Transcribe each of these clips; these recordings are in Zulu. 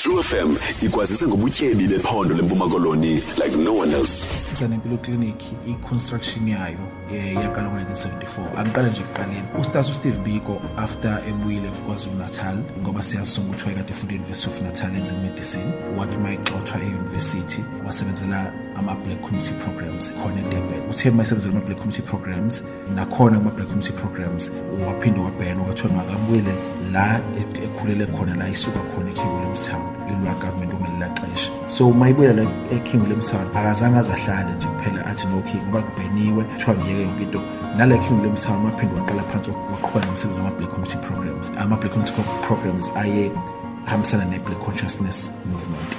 True FM ikwazise ngobutyebi bephondo lempuma koloni like no one else. Zanempilo Clinic i-construction yayo eh, yaqala ngo-1974 angiqale nje ekuqaleni. Ustas usteve biko after ebuyile kwazulu natal ngoba siyasonga ukuthi wayekade efunda e-university of natal enze medicine wathi uma exothwa e-university wasebenzela ama-black community programs khona edurban uthe uma esebenzela ama-black community programs nakhona kuma-black community programs waphinde wabhena kwathiwa makabuyele la ekhulele khona la isuka khona eking williams town ilwa government ongelela xesha. So uma ibuya la eking williams town akazange azahlale nje kuphela athi no king ngoba kubheniwe kuthiwa ngiyeke yonke into. Nala king williams town waphinde waqala phansi waqhubana nomsebenzi wama-black community programs. Ama-black community programs aye hambisana ne-black consciousness movement.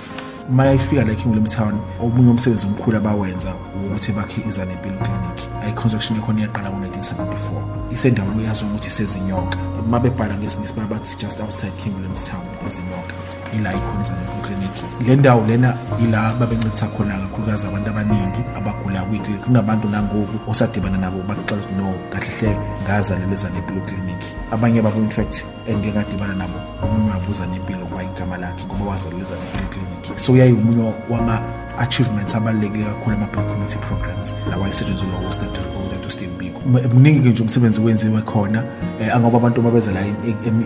Uma ifika la eking williams town omunye umsebenzi omkhulu abawenza ukuthi bakhe izanempilo clinic i-construction yakhona iyaqala ngo-1974 isendaweni uyaziwa ukuthi isezinyoka. Uma bebhala ngesingisi baba bathi just outside king williams town ezinyoka ila ikhona izanempilo clinic le ndawo lena ila babencedisa khona kakhulukazi abantu abaningi abagula weekly kunabantu nangoku osadibana nabo bakuxela ukuthi no kahle hle ngazalelwe ezanempilo clinic abanye babo in fact engike ngadibana nabo omunye wabuza nempilo kuba igama lakhe ngoba wazalelwe ezanempilo clinic so yayiwumunye wama-achievements abalulekile kakhulu ama-black community programs lawa ayisetshenziselwa ustatu Steve Biko mningi nje umsebenzi wenziwe khona eh, angoba abantu mabeza la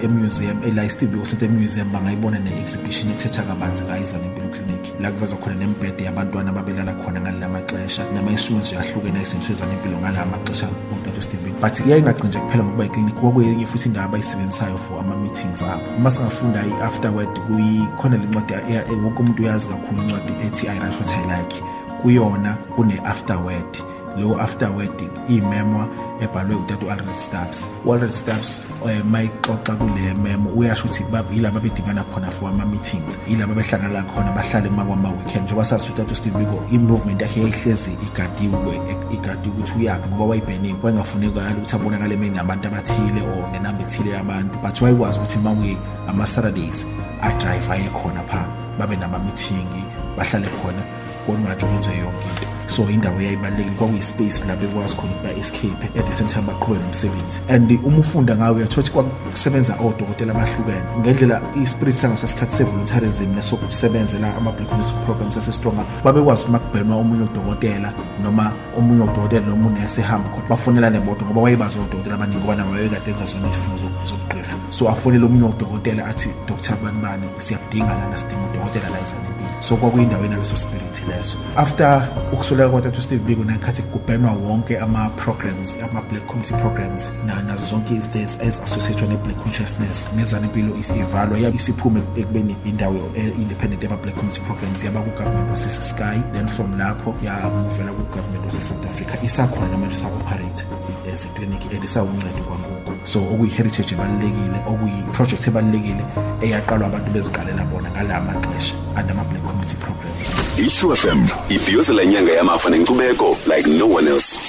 emuseum la Steve Biko Center Museum bangayibona ne-exhibition ethetha kabanzi ngayiza nempilo clinic. La kuvezwa khona nembhede yabantwana babelala khona ngalala maxesha nama-instruments nje ahlukene ayisetshenziswe nempilo ngala maxesha utata Steve Biko. But iyayingagcini nje kuphela ngokuba iclinic kwakuyinye futhi indawo abayisebenzisayo for ama-meetings abo. Uma singafunda i-afterward kuyikhona le ncwadi eh, eh, wonke umuntu uyazi kakhulu incwadi ethi i write what i like. Kuyona kune-afterward lo afterward imemo ebhalwe utata u-alred stabs u-alred stabs um mayixoxa kule memo uyasho ukuthi yilaba bedibana khona for ama-meetings yilaba behlangana khona bahlale makwama-weekend njengoba sazi utata usteve biko i-movement yakhe yayihlezi igadiwe igadiwe ukuthi uyaphi ngoba wayibheniwe wayengafunekali ukuthi abonakale emeni nabantu abathile or nenamba ethile yabantu but wayekwazi ukuthi ma ama-saturdays adrayive aye khona phaa babe nama-meeting bahlale khona konwatsho kwenziwe yonke into. So indawo yayibalulekile kwakuyispace la bekwazi khona ukuthi ba-escape at the same time baqhube nomsebenzi. And uma ufunda ngayo uyathola ukuthi kusebenza odokotela abahlukene. Ngendlela i-spirit sanga sasikhathi se-voluntarism nesokusebenzela ama-black community programs asestronga babekwazi uma kubhenwa omunye udokotela noma omunye udokotela noma unese ehamba khona bafonelane bodwa ngoba wayebazi odokotela abaningi ngoba nabo babekade enza zona izifundo zobugqirha so afonele omunye udokotela athi dr bani bani siyakudinga lana sidinga udokotela la izanempilo so kwakuyindawo enaleso spirit leso. After ukusweleka kwatata usteve biko nakhathi kubhenwa wonke ama-programs ama-black community programs nazo zonke izidates ezi-associated ne-black consciousness. Nezanempilo ivalwa isiphume ekubeni indawo e-independent yama-black community programs yaba kugovernment wasesisky then from lapho yamuvela kugovernment wase-south africa. Isakhona namanje isa-operate as clinic and isawuncedo kwangoku. So okuyi-heritage ebalulekile okuyi-project ebalulekile eyaqalwa abantu beziqalela bona ngala maxesha and ama-black community programs. I-true fm ibhiyozela inyanga yamafa nenkcubeko like no one else